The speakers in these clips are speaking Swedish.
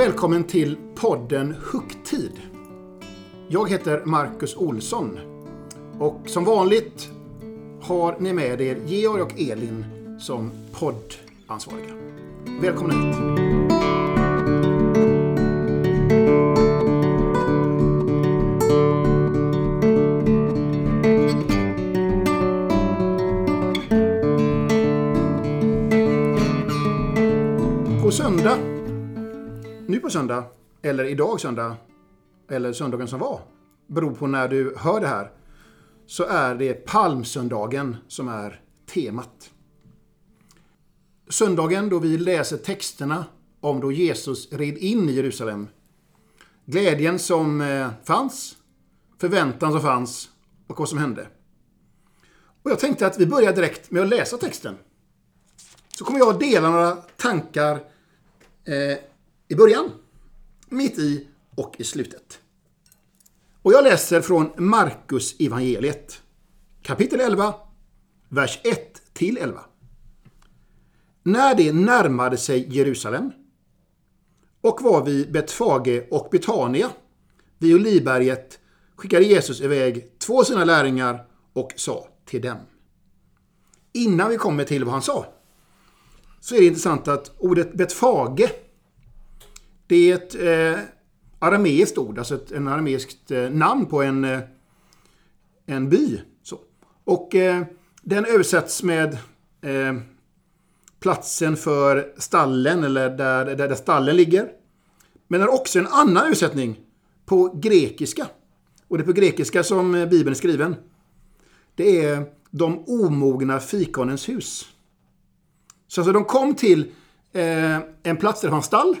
Välkommen till podden Högtid. Jag heter Marcus Olsson och som vanligt har ni med er Georg och Elin som poddansvariga. Välkomna hit! På söndag, nu på söndag, eller idag söndag, eller söndagen som var, beror på när du hör det här, så är det palmsöndagen som är temat. Söndagen då vi läser texterna om då Jesus red in i Jerusalem. Glädjen som eh, fanns, förväntan som fanns och vad som hände. Och jag tänkte att vi börjar direkt med att läsa texten. Så kommer jag att dela några tankar eh, i början, mitt i och i slutet. Och jag läser från Markus evangeliet, kapitel 11, vers 1 till 11. När det närmade sig Jerusalem och var vid Betfage och Betania vid Olivberget skickade Jesus iväg två sina lärjungar och sa till dem. Innan vi kommer till vad han sa så är det intressant att ordet Betfage det är ett eh, arameiskt ord, alltså ett en arameiskt eh, namn på en, eh, en by. Så. Och eh, den översätts med eh, platsen för stallen eller där, där, där stallen ligger. Men det är också en annan översättning på grekiska. Och det är på grekiska som eh, Bibeln är skriven. Det är de omogna fikonens hus. Så alltså de kom till eh, en plats där det fanns stall.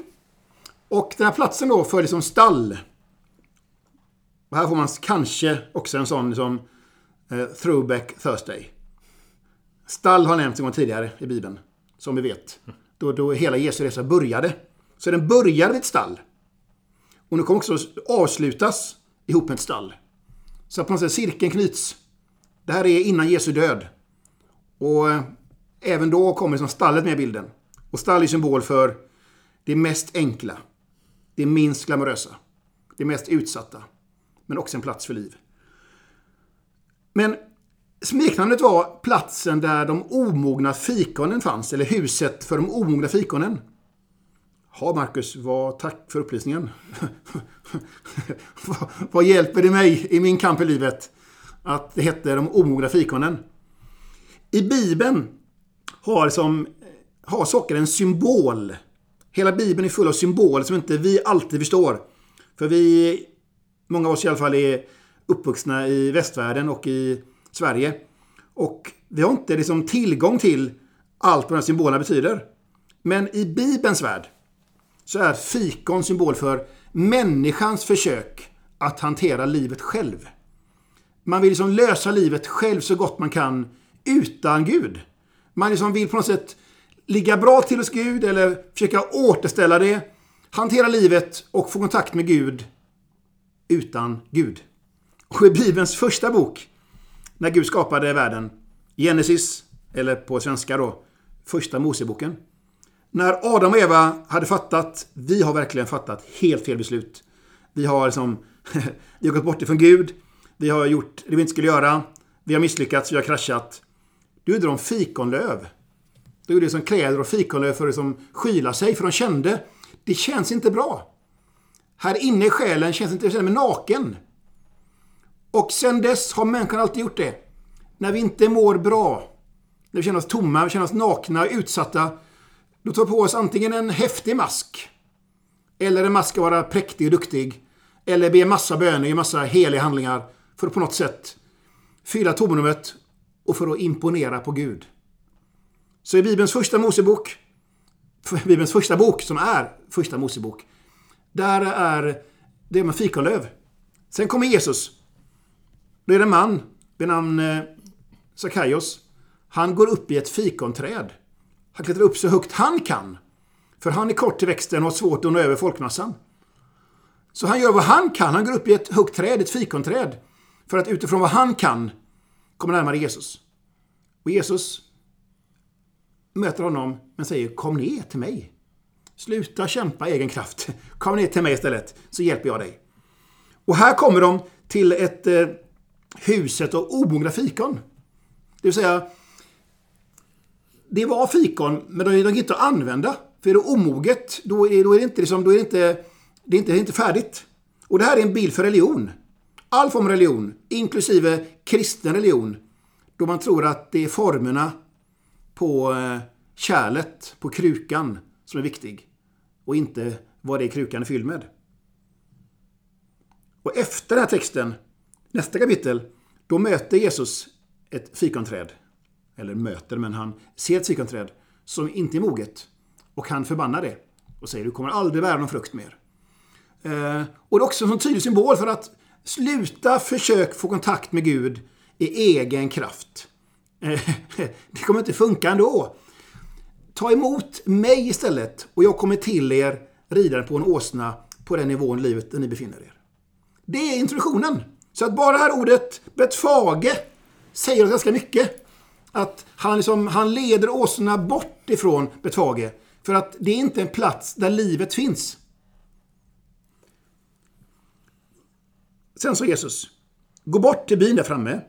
Och den här platsen då för liksom stall. Och här får man kanske också en sån liksom, eh, throwback Thursday. Stall har nämnts en gång tidigare i Bibeln. Som vi vet. Då, då hela Jesu resa började. Så den började vid ett stall. Och nu kommer också avslutas ihop med ett stall. Så att på något sätt cirkeln knyts. Det här är innan Jesu död. Och eh, även då kommer liksom stallet med i bilden. Och stall är symbol för det mest enkla. Det minst glamorösa. Det mest utsatta. Men också en plats för liv. Men smeknamnet var platsen där de omogna fikonen fanns. Eller huset för de omogna fikonen. Ja, Marcus, vad, tack för upplysningen. vad, vad hjälper det mig i min kamp i livet att det hette de omogna fikonen? I Bibeln har, som, har saker en symbol. Hela Bibeln är full av symboler som inte vi alltid förstår. För vi, många av oss i alla fall, är uppvuxna i västvärlden och i Sverige. Och vi har inte liksom tillgång till allt vad de här symbolerna betyder. Men i Bibelns värld så är fikon symbol för människans försök att hantera livet själv. Man vill liksom lösa livet själv så gott man kan utan Gud. Man liksom vill på något sätt ligga bra till hos Gud eller försöka återställa det, hantera livet och få kontakt med Gud utan Gud. Och i Bibelns första bok, när Gud skapade världen, Genesis, eller på svenska då, Första Moseboken. När Adam och Eva hade fattat, vi har verkligen fattat helt fel beslut. Vi har liksom, vi har gått bort ifrån Gud. Vi har gjort det vi inte skulle göra. Vi har misslyckats, vi har kraschat. Då gjorde de fikonlöv. Då gjorde de som kläder och fikonlöv för att liksom skyla sig, för de kände, det känns inte bra. Här inne i själen känns inte, jag känner mig naken. Och sen dess har människan alltid gjort det. När vi inte mår bra, när vi känner oss tomma, vi känner oss nakna, utsatta, då tar vi på oss antingen en häftig mask, eller en mask att vara präktig och duktig, eller be en massa böner, en massa heliga handlingar för att på något sätt fylla tomrummet och för att imponera på Gud. Så i Bibelns första Mosebok, Bibelns första bok som är första Mosebok, där är det med fikonlöv. Sen kommer Jesus. Då är det en man vid namn eh, Sakaios. Han går upp i ett fikonträd. Han klättrar upp så högt han kan. För han är kort till växten och har svårt att nå över folkmassan. Så han gör vad han kan. Han går upp i ett högt träd, ett fikonträd. För att utifrån vad han kan komma närmare Jesus. Och Jesus möter honom men säger Kom ner till mig. Sluta kämpa egen kraft. Kom ner till mig istället, så hjälper jag dig. Och här kommer de till ett eh, huset av omogna fikon. Det vill säga, det var fikon, men de gick inte att använda. För är det omoget, då är, då är det inte, liksom, då är det inte, det är inte, det är inte färdigt. Och det här är en bild för religion. All form av religion, inklusive kristen religion, då man tror att det är formerna på eh, kärlet, på krukan, som är viktig. Och inte vad det är krukan är fylld med. Och efter den här texten, nästa kapitel, då möter Jesus ett fikonträd. Eller möter, men han ser ett fikonträd som inte är moget. Och han förbannar det. Och säger du kommer aldrig bära någon frukt mer. Eh, och det är också en tydlig symbol för att sluta försök få kontakt med Gud i egen kraft. Eh, det kommer inte funka ändå. Ta emot mig istället och jag kommer till er ridande på en åsna på den nivån i livet där ni befinner er. Det är introduktionen. Så att bara det här ordet Betfage säger oss ganska mycket. Att han, liksom, han leder åsnorna bort ifrån Betfage. För att det är inte en plats där livet finns. Sen sa Jesus, gå bort till byn där framme.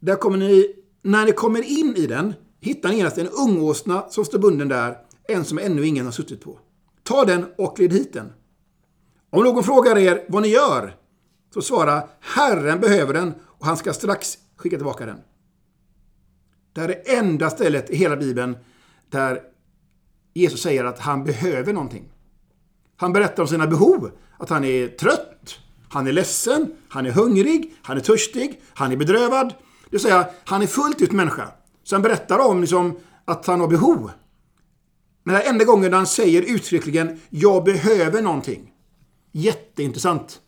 Där kommer ni, när ni kommer in i den, hittar ni genast en ungåsna som står bunden där, en som ännu ingen har suttit på. Ta den och led hit den. Om någon frågar er vad ni gör, så svara Herren behöver den och han ska strax skicka tillbaka den. Det här är enda stället i hela Bibeln där Jesus säger att han behöver någonting. Han berättar om sina behov, att han är trött, han är ledsen, han är hungrig, han är törstig, han är bedrövad. Det vill säga, han är fullt ut människa. Så han berättar om liksom, att han har behov. Men det är enda gången han säger uttryckligen ”Jag behöver någonting”. Jätteintressant.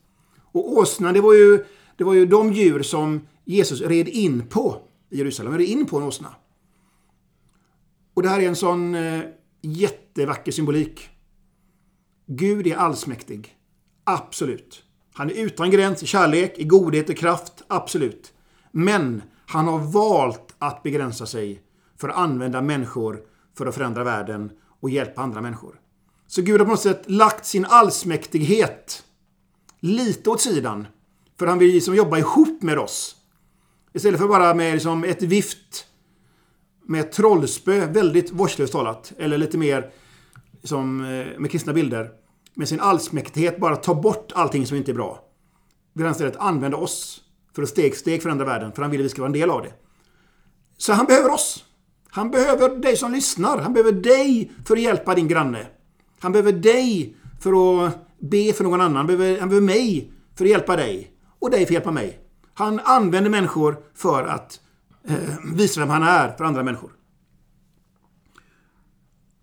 Och åsnan, det var ju, det var ju de djur som Jesus red in på i Jerusalem. Han red in på en åsna. Och det här är en sån eh, jättevacker symbolik. Gud är allsmäktig. Absolut. Han är utan gräns i kärlek, i godhet och kraft. Absolut. Men han har valt att begränsa sig för att använda människor för att förändra världen och hjälpa andra människor. Så Gud har på något sätt lagt sin allsmäktighet lite åt sidan. För han vill liksom jobba ihop med oss. Istället för bara med liksom ett vift med ett trollspö, väldigt vårdslöst talat. Eller lite mer som eh, med kristna bilder. Med sin allsmäktighet bara ta bort allting som inte är bra. Vill han istället använda oss för att steg steg förändra världen. För han vill att vi ska vara en del av det. Så han behöver oss. Han behöver dig som lyssnar. Han behöver dig för att hjälpa din granne. Han behöver dig för att be för någon annan. Han behöver, han behöver mig för att hjälpa dig. Och dig för att hjälpa mig. Han använder människor för att eh, visa vem han är för andra människor.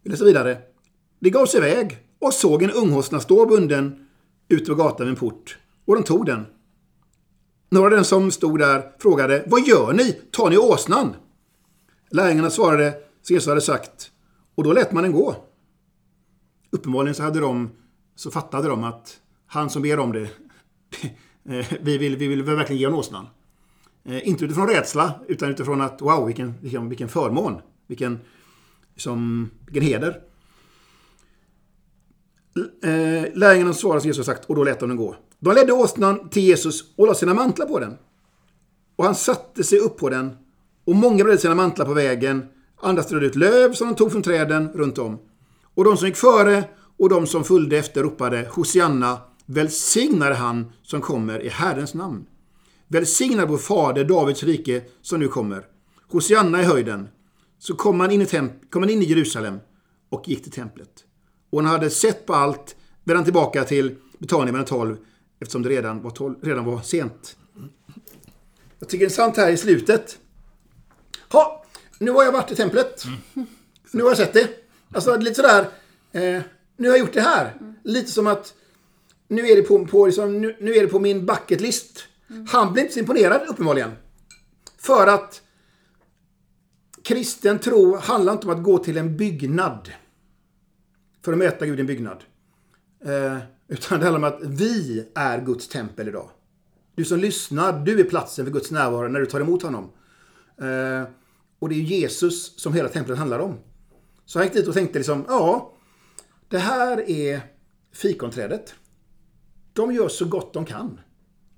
Vi läser vidare. De gav sig iväg och såg en unghåsna stå bunden ute på gatan vid en port. Och de tog den. Några av dem som stod där frågade Vad gör ni? Tar ni åsnan? Lärjungarna svarade som Jesus hade sagt. Och då lät man den gå. Uppenbarligen så hade de så fattade de att han som ber om det, vi vill, vi vill verkligen ge honom åsnan. Eh, inte utifrån rädsla, utan utifrån att wow, vilken, vilken, vilken förmån. Vilken, som, vilken heder. Eh, lärjungarna svarade som Jesus sagt och då lät de den gå. De ledde åsnan till Jesus och la sina mantlar på den. Och han satte sig upp på den och många bredde sina mantlar på vägen. Andra strödde ut löv som de tog från träden runt om. Och de som gick före och de som följde efter ropade Hosianna, välsignade han som kommer i Herrens namn. Välsignad vår fader Davids rike som nu kommer. Hosianna i höjden. Så kom han in i, kom han in i Jerusalem och gick till templet. Och när han hade sett på allt vände han tillbaka till Betania mellan tolv eftersom det redan var, 12, redan var sent. Jag tycker det är sant här i slutet. Ha, nu har jag varit i templet. Nu har jag sett det. Alltså lite sådär. Eh, nu har jag gjort det här. Mm. Lite som att nu är det på, på, liksom, nu, nu, är det på min bucket list. Mm. Han blir inte så imponerad uppenbarligen. För att kristen tro handlar inte om att gå till en byggnad för att möta Gud i en byggnad. Eh, utan det handlar om att vi är Guds tempel idag. Du som lyssnar, du är platsen för Guds närvaro när du tar emot honom. Eh, och det är Jesus som hela templet handlar om. Så jag gick dit och tänkte liksom, ja, det här är fikonträdet. De gör så gott de kan.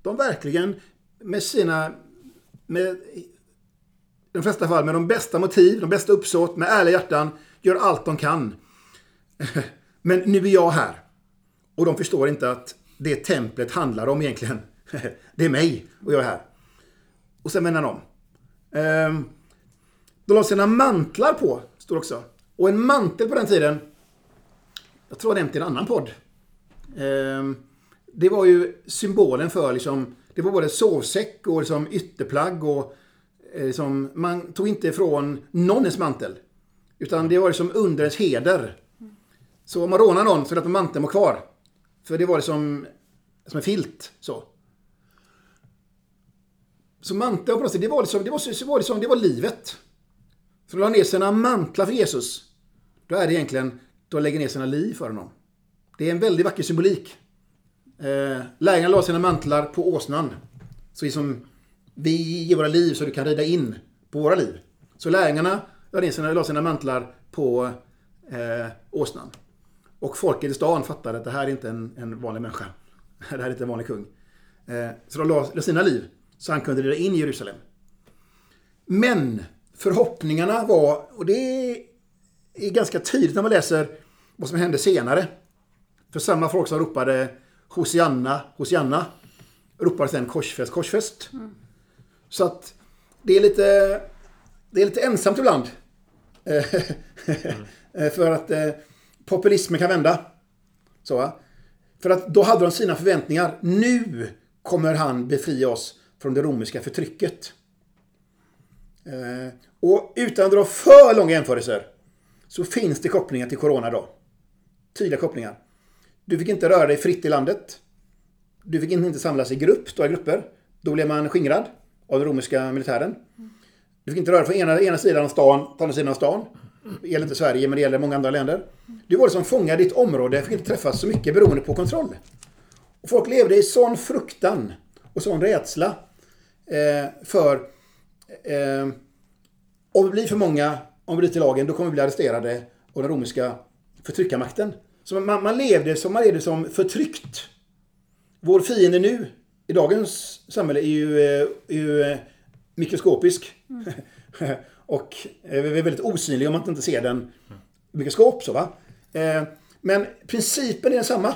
De verkligen med sina, med, i de flesta fall med de bästa motiv, de bästa uppsåt, med ärliga hjärtan, gör allt de kan. Men nu är jag här. Och de förstår inte att det templet handlar om egentligen. Det är mig och jag är här. Och sen vänder de om. Ehm, de la sina mantlar på, står också. Och en mantel på den tiden, jag tror jag nämnt i en annan podd. Ehm, det var ju symbolen för liksom, det var både sovsäck och liksom ytterplagg och eh, liksom, man tog inte ifrån någon ens mantel. Utan det var liksom under ens heder. Så om man rånar någon så lät man manteln vara kvar. För det var liksom som en filt. Så. Så manteln på något sätt, det var liksom, det var, det var, liksom, det var livet. Så de la ner sina mantlar för Jesus. Då är det egentligen, de lägger ner sina liv för honom. Det är en väldigt vacker symbolik. Eh, lärjungarna la sina mantlar på åsnan. Så liksom, vi ger våra liv så du kan rida in på våra liv. Så lärjungarna la, ner sina, la sina mantlar på eh, åsnan. Och folket i stan fattade att det här är inte en, en vanlig människa. Det här är inte en vanlig kung. Eh, så de la, la sina liv så han kunde rida in i Jerusalem. Men förhoppningarna var, och det är ganska tydligt när man läser vad som hände senare. För samma folk som ropade Hosianna, Hosianna ropade sen korsfäst, korsfäst. Mm. Så att det är lite, det är lite ensamt ibland. mm. För att eh, populismen kan vända. Så, För att då hade de sina förväntningar. Nu kommer han befria oss från det romerska förtrycket. Eh, och utan att dra för långa jämförelser så finns det kopplingar till corona då. Tydliga kopplingar. Du fick inte röra dig fritt i landet. Du fick inte samlas i grupp, stora grupper. Då blev man skingrad av den romerska militären. Du fick inte röra dig från ena, ena sidan av stan till andra sidan av stan. Det gäller inte Sverige, men det gäller många andra länder. Du var det som fångade ditt område, fick inte träffas så mycket beroende på kontroll. Och folk levde i sån fruktan och sån rädsla eh, för eh, om vi blir för många, om vi bryter lagen, då kommer vi bli arresterade av den romerska förtryckarmakten. Så man, man, levde som, man levde som förtryckt. Vår fiende nu, i dagens samhälle, är ju, är eh, ju eh, mikroskopisk. Mm. och eh, är väldigt osynlig om man inte ser den mikroskop. Så, va? Eh, men principen är densamma.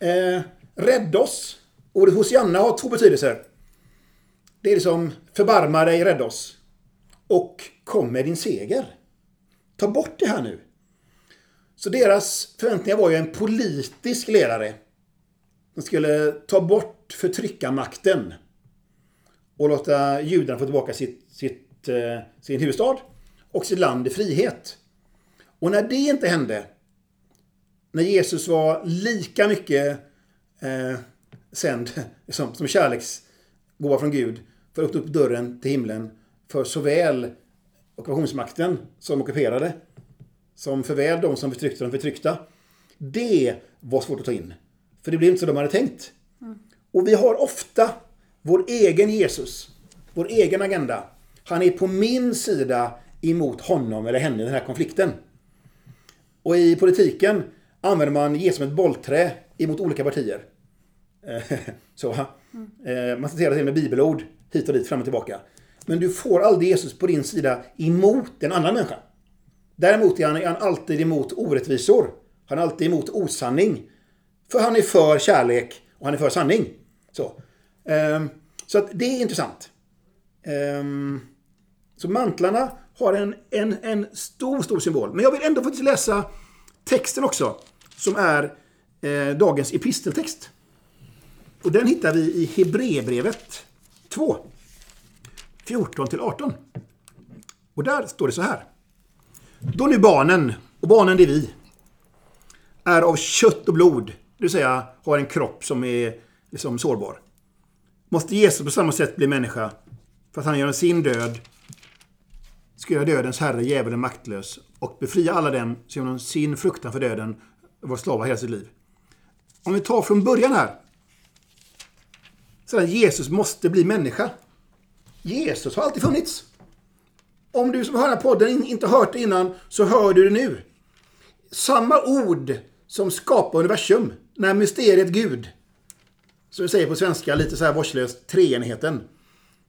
Eh, rädda oss. Ordet Hosianna har två betydelser. Det är liksom förbarma dig, rädda oss. Och kom med din seger. Ta bort det här nu. Så deras förväntningar var ju en politisk ledare. Som skulle ta bort förtryckarmakten. Och låta judarna få tillbaka sitt, sitt, eh, sin huvudstad och sitt land i frihet. Och när det inte hände, när Jesus var lika mycket eh, sänd som, som kärleksgåva från Gud för att öppna upp dörren till himlen för såväl ockupationsmakten som ockuperade som förväl de som förtryckte de förtryckta. Det var svårt att ta in. För det blev inte så de hade tänkt. Mm. Och vi har ofta vår egen Jesus, vår egen agenda. Han är på min sida emot honom eller henne i den här konflikten. Och i politiken använder man Jesus som ett bollträ emot olika partier. så, mm. Man citerar till med bibelord hit och dit, fram och tillbaka. Men du får aldrig Jesus på din sida emot en annan människa. Däremot är han, är han alltid emot orättvisor. Han är alltid emot osanning. För han är för kärlek och han är för sanning. Så, um, så att det är intressant. Ehm, så mantlarna har en, en, en stor, stor symbol. Men jag vill ändå faktiskt läsa texten också. Som är eh, dagens episteltext. Och den hittar vi i Hebreerbrevet 2. 14-18. Och där står det så här. Då nu barnen, och barnen det är vi, är av kött och blod, det vill säga har en kropp som är liksom sårbar. Måste Jesus på samma sätt bli människa för att han genom sin död ska göra dödens herre, djävulen, maktlös och befria alla dem som genom sin fruktan för döden var slavar hela sitt liv. Om vi tar från början här. Sedan Jesus måste bli människa. Jesus har alltid funnits. Om du som hör den här podden inte hört det innan så hör du det nu. samma ord som skapar universum, när mysteriet Gud, som vi säger på svenska lite så här vårdslöst, treenigheten. Det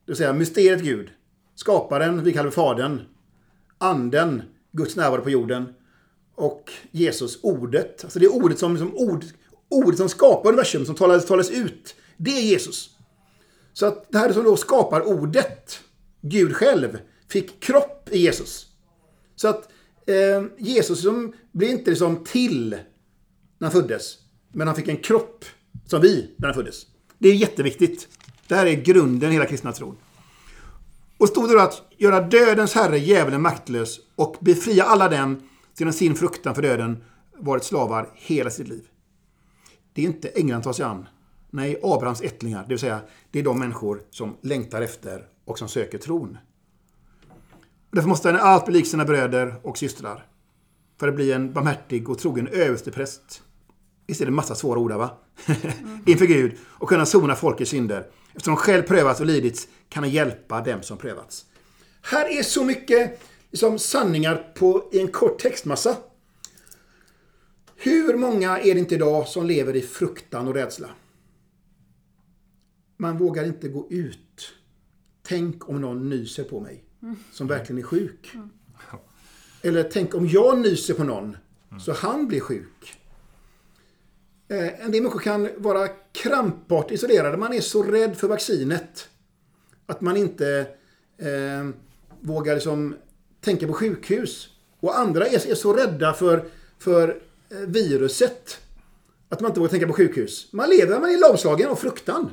vill säga mysteriet Gud, skaparen, vi kallar Fadern, anden, Guds närvaro på jorden och Jesus, ordet. Alltså det är ordet som, som, ord, ordet som skapar universum, som talas, talas ut. Det är Jesus. Så att det här som då skapar ordet, Gud själv, fick kropp i Jesus. Så att eh, Jesus som blev inte liksom till när han föddes, men han fick en kropp som vi när han föddes. Det är jätteviktigt. Det här är grunden i hela kristna tron. Och stod det då att göra dödens herre, djävulen, maktlös och befria alla dem genom sin fruktan för döden varit slavar hela sitt liv. Det är inte änglarna tar sig an. Nej, Abrahams ättlingar, det vill säga det är de människor som längtar efter och som söker tron. Och därför måste han allt bli lik sina bröder och systrar. För att bli en barmhärtig och trogen överstepräst. Visst är det en massa svåra ord va? Mm. Inför Gud och kunna sona folkets synder. Eftersom de själv prövats och lidits kan han hjälpa dem som prövats. Här är så mycket liksom, sanningar på en kort textmassa. Hur många är det inte idag som lever i fruktan och rädsla? Man vågar inte gå ut. Tänk om någon nyser på mig som verkligen är sjuk. Eller tänk om jag nyser på någon så han blir sjuk. Eh, en del människor kan vara krampart isolerade. Man är så rädd för vaccinet att man inte eh, vågar liksom tänka på sjukhus. Och andra är, är så rädda för, för eh, viruset att man inte vågar tänka på sjukhus. Man lever man i lamslagen och fruktan.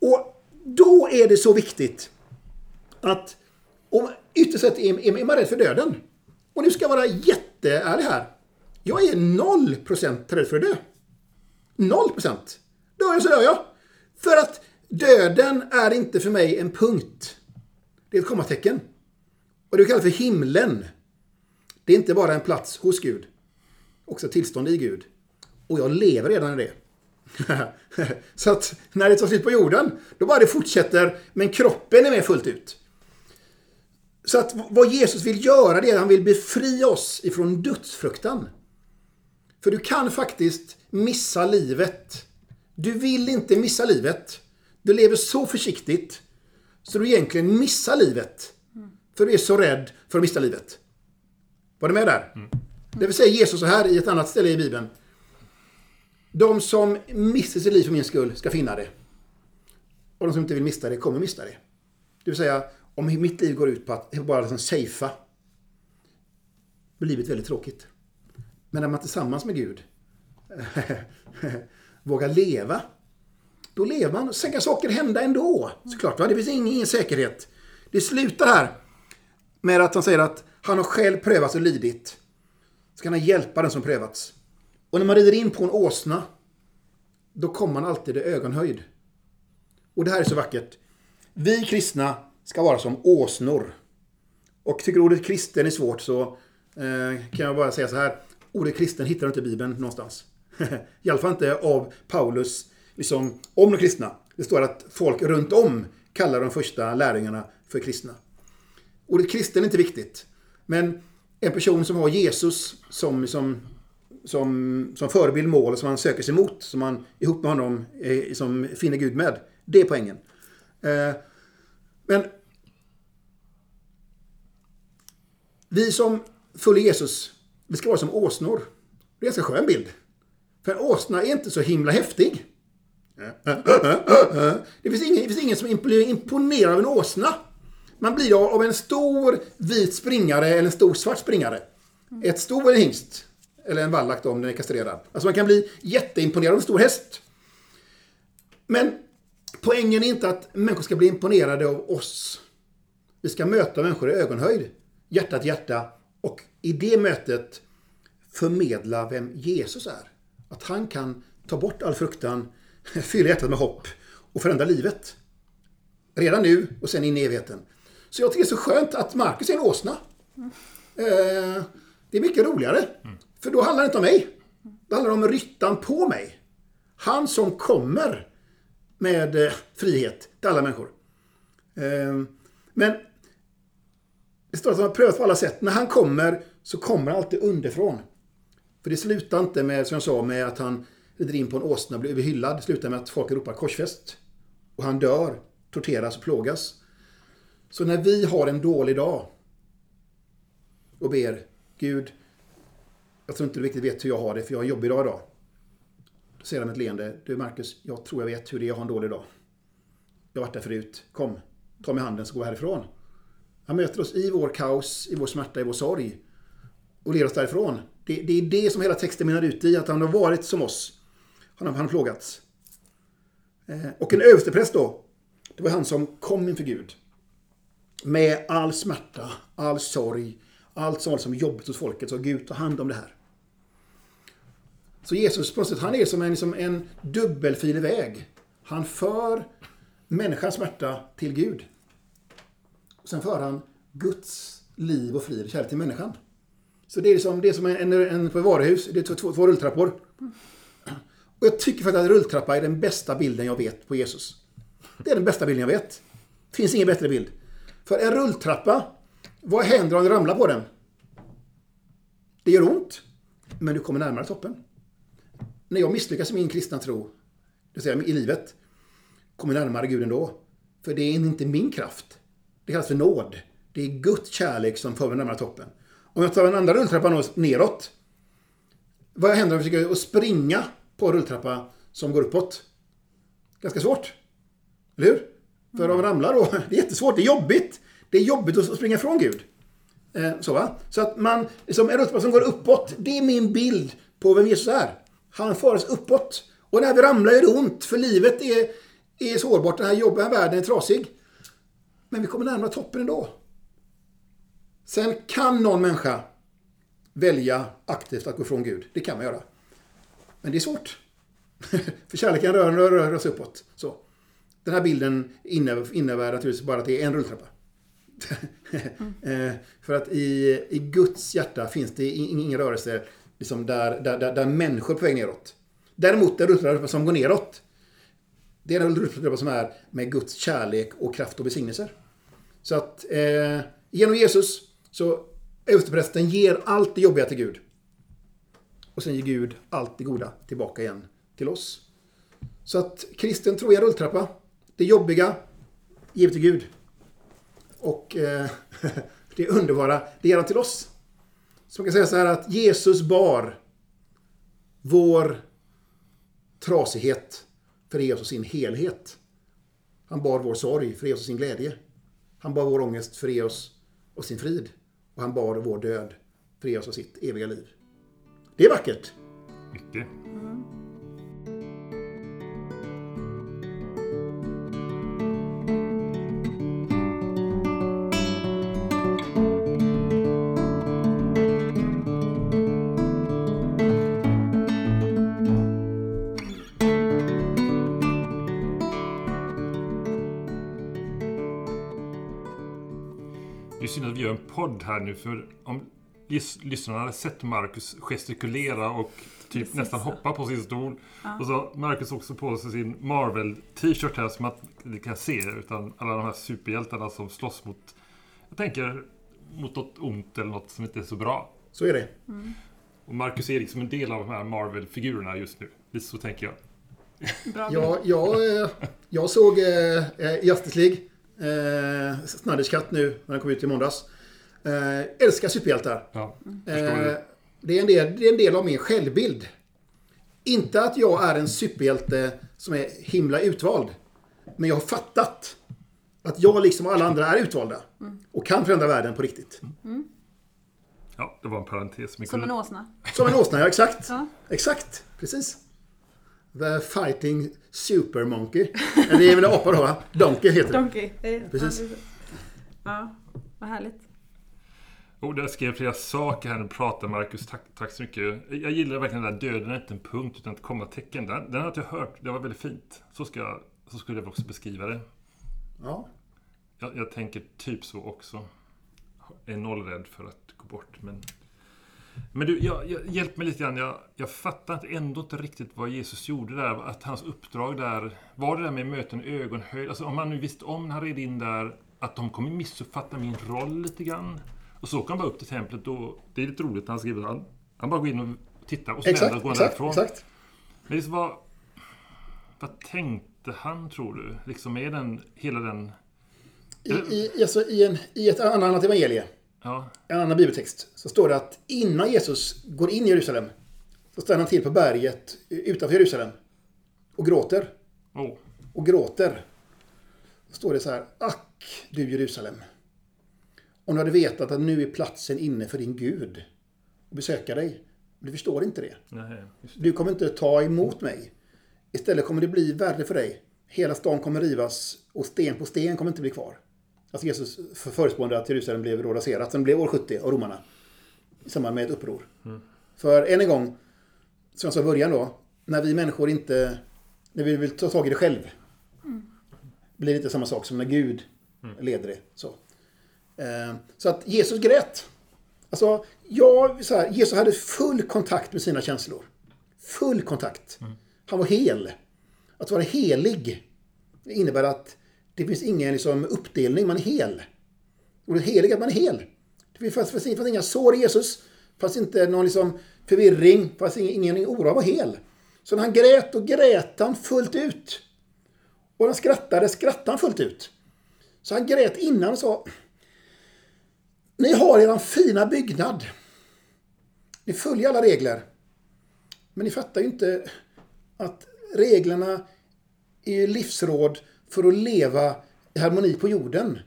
Och då är det så viktigt att om ytterst sett är, är man rädd för döden. Och nu ska jag vara jätteärlig här. Jag är 0% rädd för att dö. 0%. Dör jag så dör jag. För att döden är inte för mig en punkt. Det är ett kommatecken. Och det kallas för himlen. Det är inte bara en plats hos Gud. Också ett tillstånd i Gud. Och jag lever redan i det. så att när det tar slut på jorden, då bara det fortsätter, men kroppen är med fullt ut. Så att vad Jesus vill göra det är att han vill befria oss ifrån dödsfruktan. För du kan faktiskt missa livet. Du vill inte missa livet. Du lever så försiktigt så du egentligen missar livet. För du är så rädd för att missa livet. Var du med där? Mm. Det vill säga Jesus så här i ett annat ställe i Bibeln. De som missar sitt liv för min skull ska finna det. Och de som inte vill mista det kommer mista det. Det vill säga, om mitt liv går ut på att bara liksom safea, blir livet väldigt tråkigt. Men när man tillsammans med Gud vågar leva, då lever man. Sen kan saker hända ändå, såklart. Va? Det finns ingen, ingen säkerhet. Det slutar här med att han säger att han har själv prövats och lidit. Så kan han hjälpa den som prövats. Och när man rider in på en åsna, då kommer man alltid i ögonhöjd. Och det här är så vackert. Vi kristna ska vara som åsnor. Och tycker ordet kristen är svårt så eh, kan jag bara säga så här. Oh, Ordet kristen hittar du inte i Bibeln någonstans. I alla fall inte av Paulus liksom, om de kristna. Det står att folk runt om kallar de första lärjungarna för kristna. Ordet kristen är inte viktigt. Men en person som har Jesus som, som, som, som förebild, mål, som man söker sig mot, som man ihop med honom är, som finner Gud med. Det är poängen. Eh, men vi som följer Jesus, vi ska vara som åsnor. Det är en ganska skön bild. För en åsna är inte så himla häftig. Det finns ingen, det finns ingen som blir imponerad av en åsna. Man blir av en stor vit springare eller en stor svart springare. Ett sto eller hingst. Eller en vallack om den är kastrerad. Alltså man kan bli jätteimponerad av en stor häst. Men poängen är inte att människor ska bli imponerade av oss. Vi ska möta människor i ögonhöjd. Hjärta till hjärta. Och i det mötet förmedla vem Jesus är. Att han kan ta bort all fruktan, fylla hjärtat med hopp och förändra livet. Redan nu och sen in i evigheten. Så jag tycker det är så skönt att Marcus är en åsna. Mm. det är mycket roligare. Mm. För då handlar det inte om mig. Det handlar om ryttan på mig. Han som kommer med eh, frihet till alla människor. Eh, men det står att han har prövat på alla sätt. När han kommer så kommer han alltid underifrån. För det slutar inte med, som jag sa, med att han rider in på en åsna och blir överhyllad. Det slutar med att folk ropar korsfäst. Och han dör, torteras och plågas. Så när vi har en dålig dag och ber Gud, jag tror inte du riktigt vet hur jag har det, för jag har en jobbig dag idag. Då säger han med ett leende, du Marcus, jag tror jag vet hur det är att ha en dålig dag. Jag har varit där förut, kom, ta mig handen så går vi härifrån. Han möter oss i vår kaos, i vår smärta, i vår sorg. Och leder oss därifrån. Det, det är det som hela texten menar ut i, att han har varit som oss. Han har, han har plågats. Eh, och en överstepräst då, det var han som kom inför Gud. Med all smärta, all sorg, allt som var liksom jobbigt hos folket. Så Gud, ta hand om det här. Så Jesus på något sätt, han är som en, som en dubbelfilig väg. Han för människans smärta till Gud. Sen för han Guds liv och frid och kärlek till människan. Så det är som, det är som en, en, en på ett varuhus, det är två, två rulltrappor. Och jag tycker faktiskt att rulltrappa är den bästa bilden jag vet på Jesus. Det är den bästa bilden jag vet. Det finns ingen bättre bild. För en rulltrappa, vad händer om du ramlar på den? Det gör ont, men du kommer närmare toppen. När jag misslyckas i min kristna tro, det vill säga i livet, kommer närmare Gud ändå. För det är inte min kraft. Det kallas för nåd. Det är Guds kärlek som för mig närmare toppen. Om jag tar en andra rulltrappa neråt. Vad händer om jag försöker springa på en rulltrappa som går uppåt? Ganska svårt. Eller hur? För om man ramlar då, det är jättesvårt, det är jobbigt. Det är jobbigt att springa ifrån Gud. Eh, så va? Så att man, som en rulltrappa som går uppåt, det är min bild på vem Jesus är. Han för oss uppåt. Och när vi ramlar gör det ont, för livet är, är sårbart. Den här jobbiga världen är trasig. Men vi kommer närmare toppen ändå. Sen kan någon människa välja aktivt att gå ifrån Gud. Det kan man göra. Men det är svårt. För kärleken rör, rör, rör oss uppåt. Så. Den här bilden innebär, innebär naturligtvis bara att det är en rulltrappa. Mm. För att i, i Guds hjärta finns det ingen rörelse liksom där, där, där, där människor är på väg neråt. Däremot en rulltrappa som går neråt. Det är en rulltrappa som är med Guds kärlek och kraft och besignelser. Så att eh, genom Jesus så översteprästen ger allt det jobbiga till Gud. Och sen ger Gud allt det goda tillbaka igen till oss. Så att kristen tro är en rulltrappa. Det jobbiga, givet till Gud. Och eh, det underbara, det ger han till oss. Så man kan säga så här att Jesus bar vår trasighet för att sin helhet. Han bar vår sorg för att sin glädje. Han bar vår ångest för att och sin frid. Och han bar vår död för att sitt eviga liv. Det är vackert. Mycket. Podd här nu för om lyssnarna hade sett Marcus gestikulera och typ Precis nästan hoppa på sin stol. Ja. Och så Marcus också på sig sin Marvel-t-shirt här som att ni kan se. Utan alla de här superhjältarna som slåss mot, jag tänker, mot något ont eller något som inte är så bra. Så är det. Mm. Och Marcus är liksom en del av de här Marvel-figurerna just nu. Lite så tänker jag. Ja, jag, eh, jag såg eh, eh Justice League. Eh, Snyders Cut nu när den kom ut i måndags. Eh, älskar superhjältar. Ja, eh, det, är en del, det är en del av min självbild. Inte att jag är en superhjälte som är himla utvald. Men jag har fattat att jag liksom alla andra är utvalda. Mm. Och kan förändra världen på riktigt. Mm. Ja, det var en parentes. Som kunde... en åsna. Som en åsna, ja exakt. Ja. Exakt, precis. The Fighting Super Monkey. Eller det är väl apa då va? Donkey heter det. Donkey. Precis. Ja, vad härligt. Oh, där skrev flera saker här. Nu pratar Marcus. Tack, tack så mycket. Jag gillar verkligen den där döden är inte en punkt utan ett kommatecken. Den, den har jag hört. Det var väldigt fint. Så, ska, så skulle jag också beskriva det. Ja. Jag, jag tänker typ så också. Jag är nollrädd för att gå bort. Men, men du, jag, jag, hjälp mig lite grann. Jag, jag fattar ändå inte riktigt vad Jesus gjorde där. Att hans uppdrag där var det där med möten ögonhöjd. Alltså om han nu visste om när han red in där att de kommer missuppfatta min roll lite grann. Och så åker han bara upp till templet och det är lite roligt när han skriver han, han bara går in och titta och snälla och gå exakt, därifrån. exakt. Men liksom vad, vad tänkte han, tror du? Liksom är den, hela den... I, i, alltså, i, en, I ett annat evangelie, Ja, en annan bibeltext, så står det att innan Jesus går in i Jerusalem så stannar han till på berget utanför Jerusalem och gråter. oh, och gråter. Så står det så här. Ack, du Jerusalem. Om du hade vetat att nu är platsen inne för din Gud och besöka dig. Du förstår inte det. nej, just det. Du kommer inte ta emot mig. Istället kommer det bli värre för dig. Hela stan kommer rivas och sten på sten kommer inte bli kvar. Alltså Jesus för- förutspådde att Jerusalem blev då raserat. Sen blev år 70 av romarna. I samband med ett uppror. För än en gång, som jag sa i början då. När vi människor inte, när vi vill ta tag i det själv. Blir det inte samma sak som när Gud leder det. Så. Eh, så att Jesus grät. Alltså, jag, så här, Jesus hade full kontakt med sina känslor. Full kontakt. Han var hel. Att vara helig innebär att det finns ingen liksom, uppdelning, man är hel. Och det heliga är att man är hel. Det fanns, fanns, fanns inga sår i Jesus. Det fanns inte någon liksom, förvirring. Fanns ingen, ingen oro. Han var hel. Så när han grät, och grät han fullt ut. Och när han skrattade, skrattade han fullt ut. Så han grät innan och sa Ni har er fina byggnad. Ni följer alla regler. Men ni fattar ju inte att reglerna är livsråd för att leva i harmoni på jorden.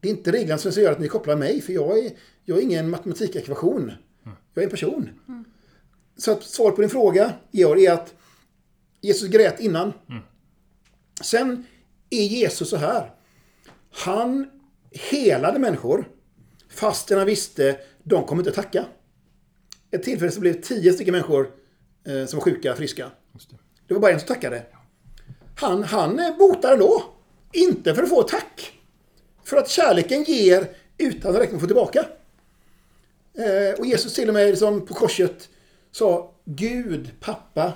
Det är inte reglerna som göra att ni kopplar mig, för jag är, jag är ingen matematikekvation. Jag är en person. Så att svaret på din fråga, Georg, är att Jesus grät innan. Sen är Jesus så här. Han helade människor fastän han visste de kommer inte tacka. Ett tillfälle så blev tio stycken människor eh, som var sjuka friska. Det. Det var bara en som tackade. Han, han eh, botar ändå. Inte för att få tack. För att kärleken ger utan att räkna med att få tillbaka. Eh, och Jesus till och med liksom på korset sa Gud, pappa,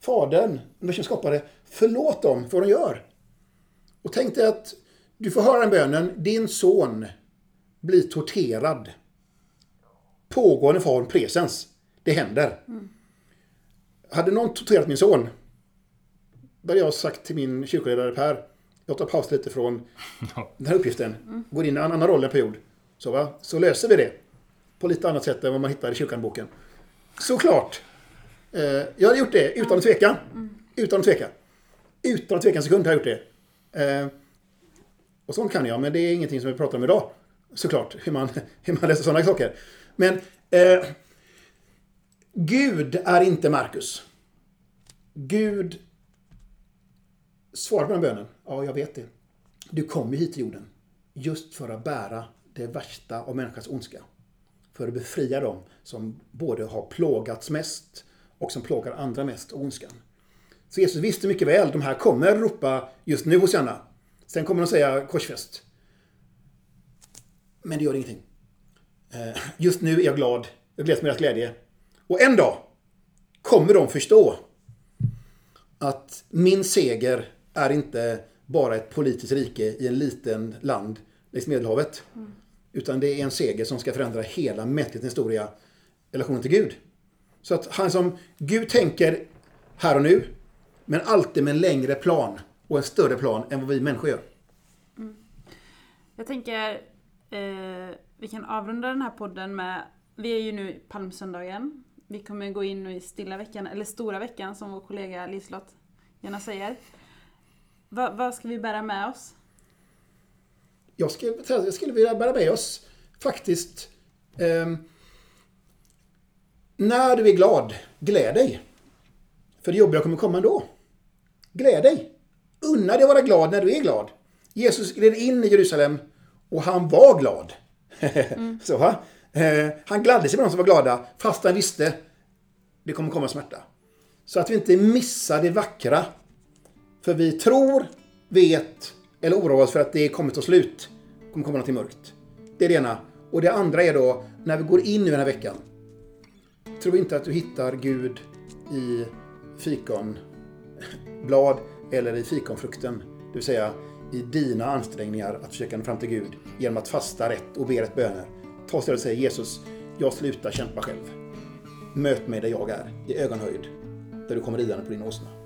Fadern, universums skapare, förlåt dem för vad de gör. Och tänk dig att du får höra den bönen, din son blir torterad. Pågående form presens. Det händer. Hade någon torterat min son, då hade jag sagt till min kyrkoledare Per, jag tar paus lite från den här uppgiften, går in i en annan roll en period. Så, va? så löser vi det. På lite annat sätt än vad man hittar i kyrkanboken. Såklart. Eh, jag hade gjort det utan att tveka. Utan att tveka. Utan att tveka en sekund har jag gjort det. Eh, och sånt kan jag, men det är ingenting som vi pratar om idag. Såklart, hur man, hur man läser sådana saker. Men eh, Gud är inte Markus. Gud svarar på den bönen. Ja, jag vet det. Du kom ju hit till jorden just för att bära det värsta av människans ondska. För att befria dem som både har plågats mest och som plågar andra mest av ondskan. Så Jesus visste mycket väl, de här kommer ropa just nu hos Janna. Sen kommer de säga korsfäst. Men det gör ingenting. Eh, just nu är jag glad. Jag gläds med deras glädje. Och en dag kommer de förstå att min seger är inte bara ett politiskt rike i en liten land längs Medelhavet. Utan det är en seger som ska förändra hela mänsklighetens historia relationen till Gud. Så att han som Gud tänker här och nu, men alltid med en längre plan och en större plan än vad vi människor gör. Mm. Jag tänker, eh, vi kan avrunda den här podden med, vi är ju nu i palmsöndagen. Vi kommer gå in i stilla veckan, eller stora veckan som vår kollega Liselott gärna säger. Va, vad ska vi bära med oss? Jag skulle, jag skulle vilja bära med oss faktiskt eh, när du är glad, gläd dig. För det jobbiga kommer komma ändå. Gläd dig. Unna dig att vara glad när du är glad. Jesus gled in i Jerusalem och han var glad. Så, va? Eh, han gladde sig med de som var glada, fast han visste det kommer komma smärta. Så att vi inte missar det vackra. För vi tror, vet eller oroar oss för att det kommer ta slut. Det kommer komma någonting mörkt. Det är det ena. Och det andra är då, när vi går in i den här veckan. Tro inte att du hittar Gud i fikonblad eller i fikonfrukten. Det vill säga i dina ansträngningar att försöka nå fram till Gud genom att fasta rätt och be rätt böner. Ta istället och säg Jesus, jag slutar kämpa själv. Möt mig där jag är, i ögonhöjd, där du kommer ridande på din åsna.